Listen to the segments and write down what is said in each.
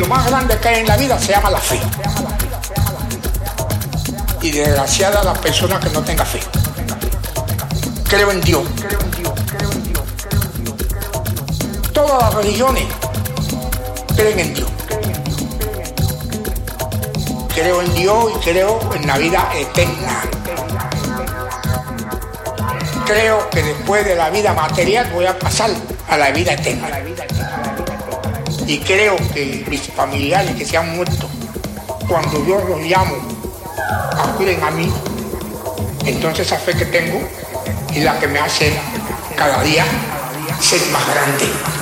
Lo más grande que hay en la vida se llama la fe. Y desgraciada la persona que no tenga fe. Creo en Dios. Todas las religiones creen en Dios. Creo en Dios y creo en la vida eterna. Creo que después de la vida material voy a pasar a la vida eterna y creo que mis familiares que se han muerto, cuando yo los llamo, acuden a mí, entonces esa fe que tengo es la que me hace cada día ser más grande.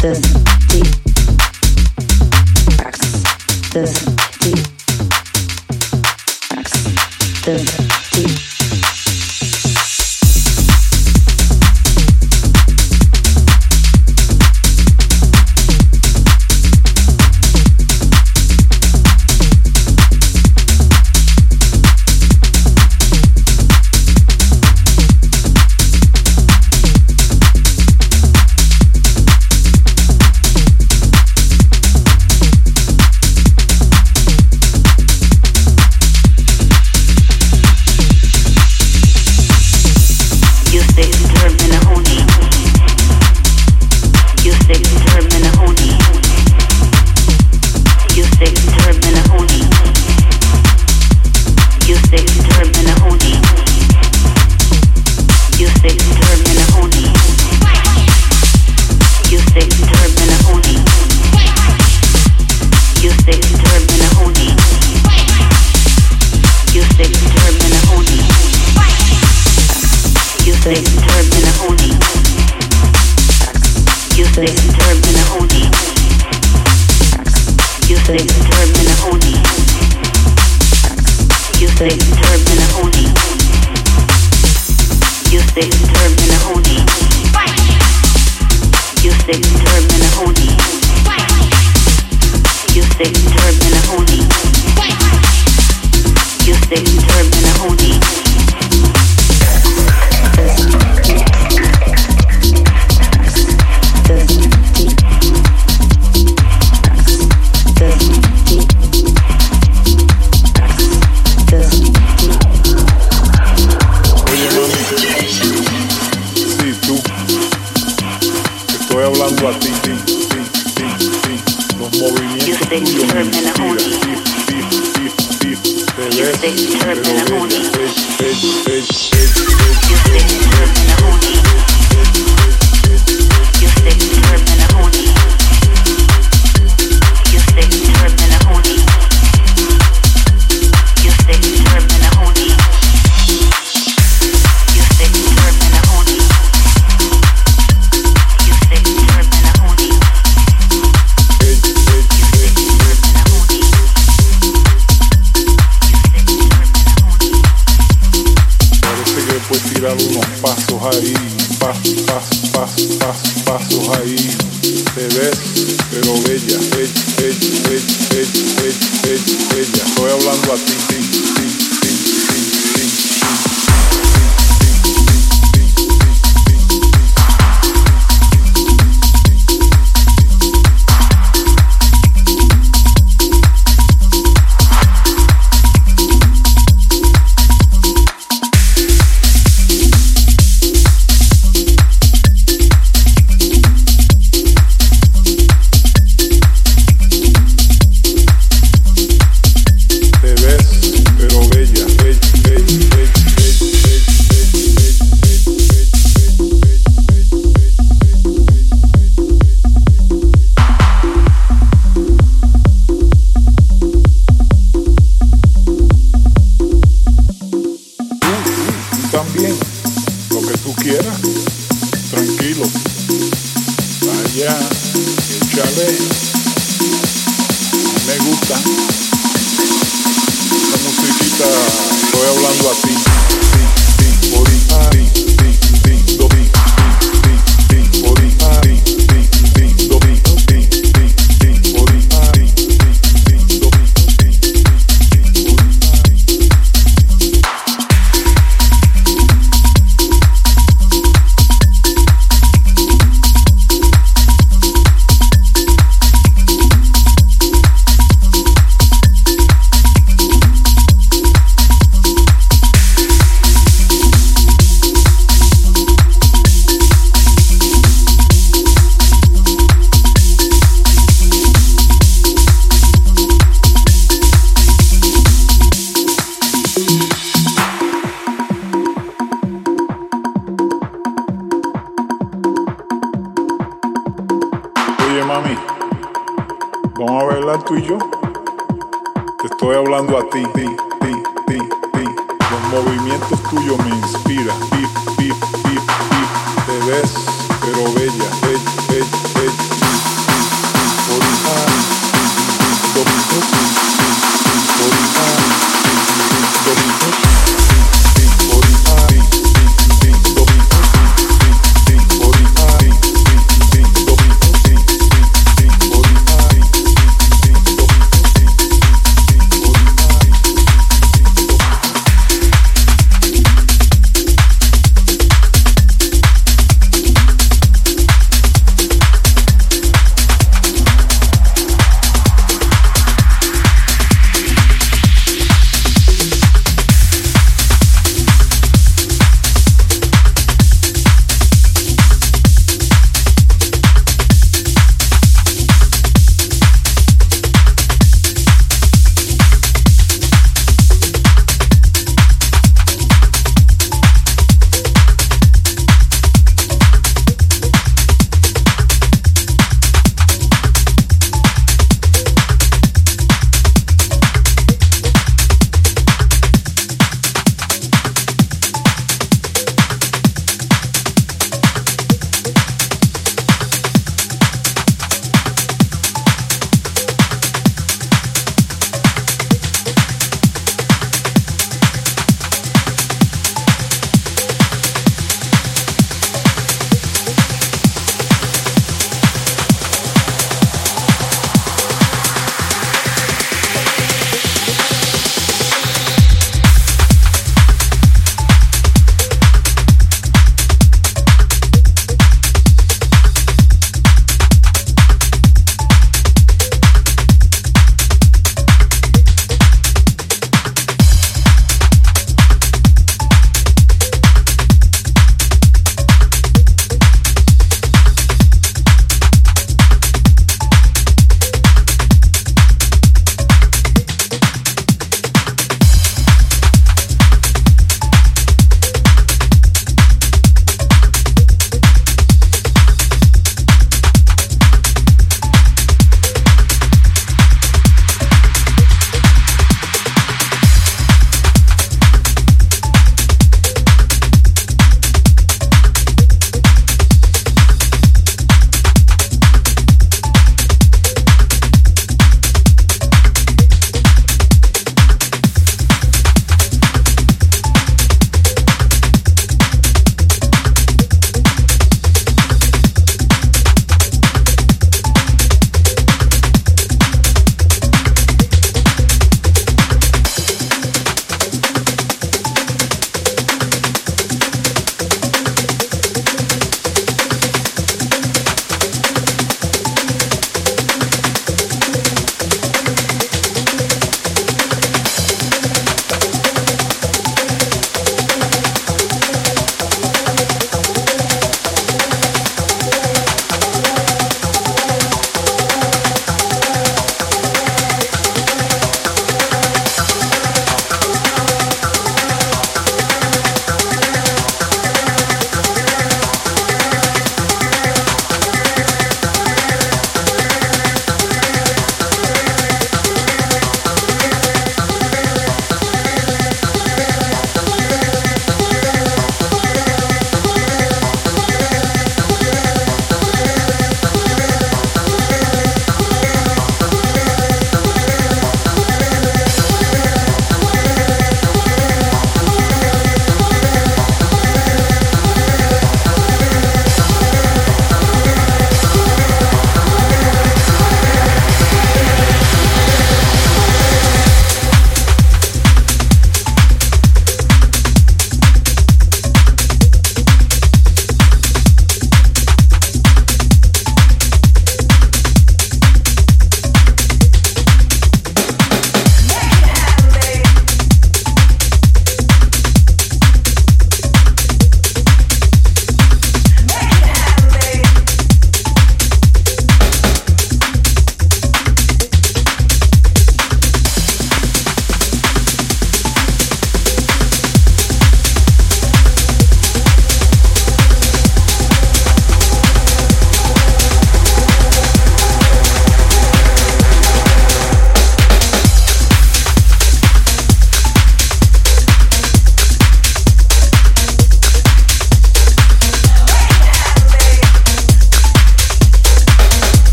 this galo não passa o raiz. Passo, passo, passo, passo, passo o raiz. Cerveza, pero bella, bella, bella, bella, bella, bella, bella. Estoy hablando a ti, ti.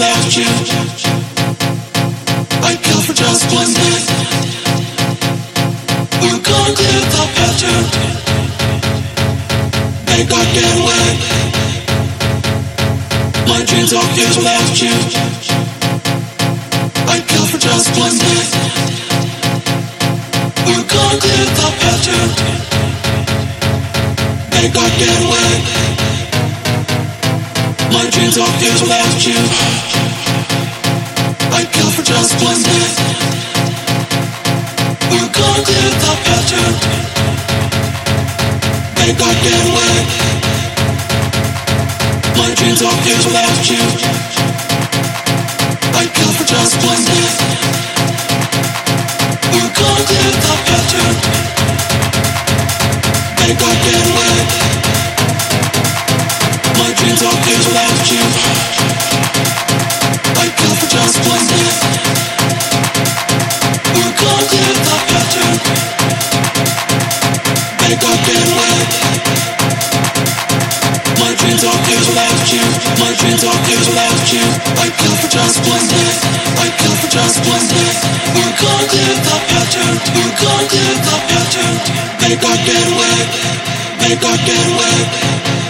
Without you. I kill for just one day. We're gonna clear the pattern. Make our getaway. My dreams are years without you. I kill for just one day. We're gonna clear the pattern. Make our getaway. My dreams are years without you. I kill for just one day. We're gonna clear the pattern. Make our getaway. My dreams are years without you. I kill for just one day. We're gonna clear the pattern. Our getaway. My dreams are years without you. I kill for just one day. We're gonna clear the pattern. Make our getaway. My Make our getaway. Make our getaway.